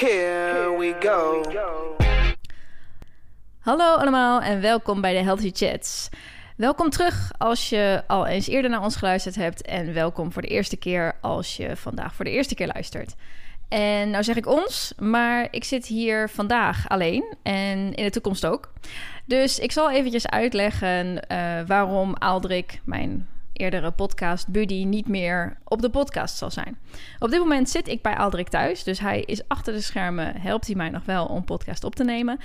here we go. Hallo allemaal en welkom bij de Healthy Chats. Welkom terug als je al eens eerder naar ons geluisterd hebt en welkom voor de eerste keer als je vandaag voor de eerste keer luistert. En nou zeg ik ons, maar ik zit hier vandaag alleen en in de toekomst ook. Dus ik zal eventjes uitleggen eh, waarom Aldrik, mijn eerdere podcast buddy, niet meer op de podcast zal zijn. Op dit moment zit ik bij Aldrik thuis, dus hij is achter de schermen, helpt hij mij nog wel om podcast op te nemen.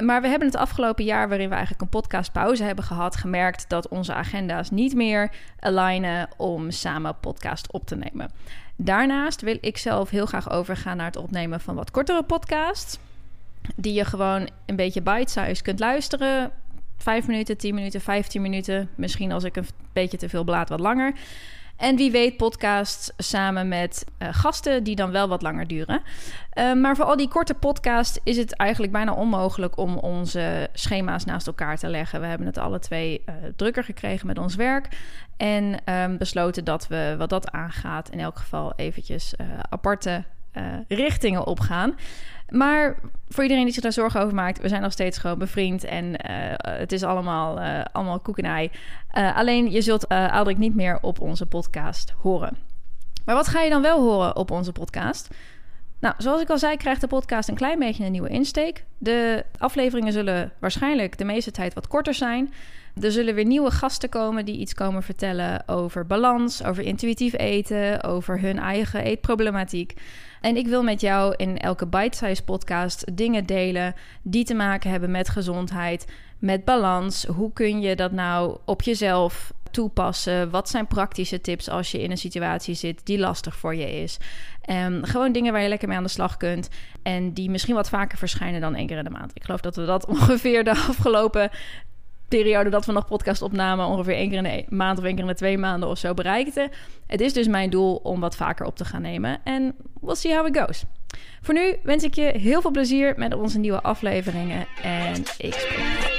Maar we hebben het afgelopen jaar, waarin we eigenlijk een podcastpauze hebben gehad, gemerkt dat onze agenda's niet meer alignen om samen podcast op te nemen. Daarnaast wil ik zelf heel graag overgaan naar het opnemen van wat kortere podcasts. Die je gewoon een beetje bite-size kunt luisteren. 5 minuten, 10 minuten, 15 minuten. Misschien als ik een beetje te veel blaad wat langer. En wie weet podcasts samen met uh, gasten die dan wel wat langer duren. Uh, maar voor al die korte podcasts is het eigenlijk bijna onmogelijk om onze schema's naast elkaar te leggen. We hebben het alle twee uh, drukker gekregen met ons werk. En um, besloten dat we wat dat aangaat in elk geval eventjes aparte richtingen opgaan. Maar voor iedereen die zich daar zorgen over maakt, we zijn nog steeds gewoon bevriend en uh, het is allemaal, uh, allemaal koek en ei. Uh, alleen je zult Aldrik niet meer op onze podcast horen. Maar wat ga je dan wel horen op onze podcast? Nou, zoals ik al zei, krijgt de podcast een klein beetje een nieuwe insteek. De afleveringen zullen waarschijnlijk de meeste tijd wat korter zijn. Er zullen weer nieuwe gasten komen die iets komen vertellen over balans, over intuïtief eten, over hun eigen eetproblematiek. En ik wil met jou in elke bite-size podcast dingen delen die te maken hebben met gezondheid, met balans. Hoe kun je dat nou op jezelf toepassen? Wat zijn praktische tips als je in een situatie zit die lastig voor je is? Um, gewoon dingen waar je lekker mee aan de slag kunt. En die misschien wat vaker verschijnen dan één keer in de maand. Ik geloof dat we dat ongeveer de afgelopen periode dat we nog podcast opnamen, ongeveer één keer in de maand of één keer in de twee maanden of zo bereikten. Het is dus mijn doel om wat vaker op te gaan nemen. En we'll see how it goes. Voor nu wens ik je heel veel plezier met onze nieuwe afleveringen. En ik.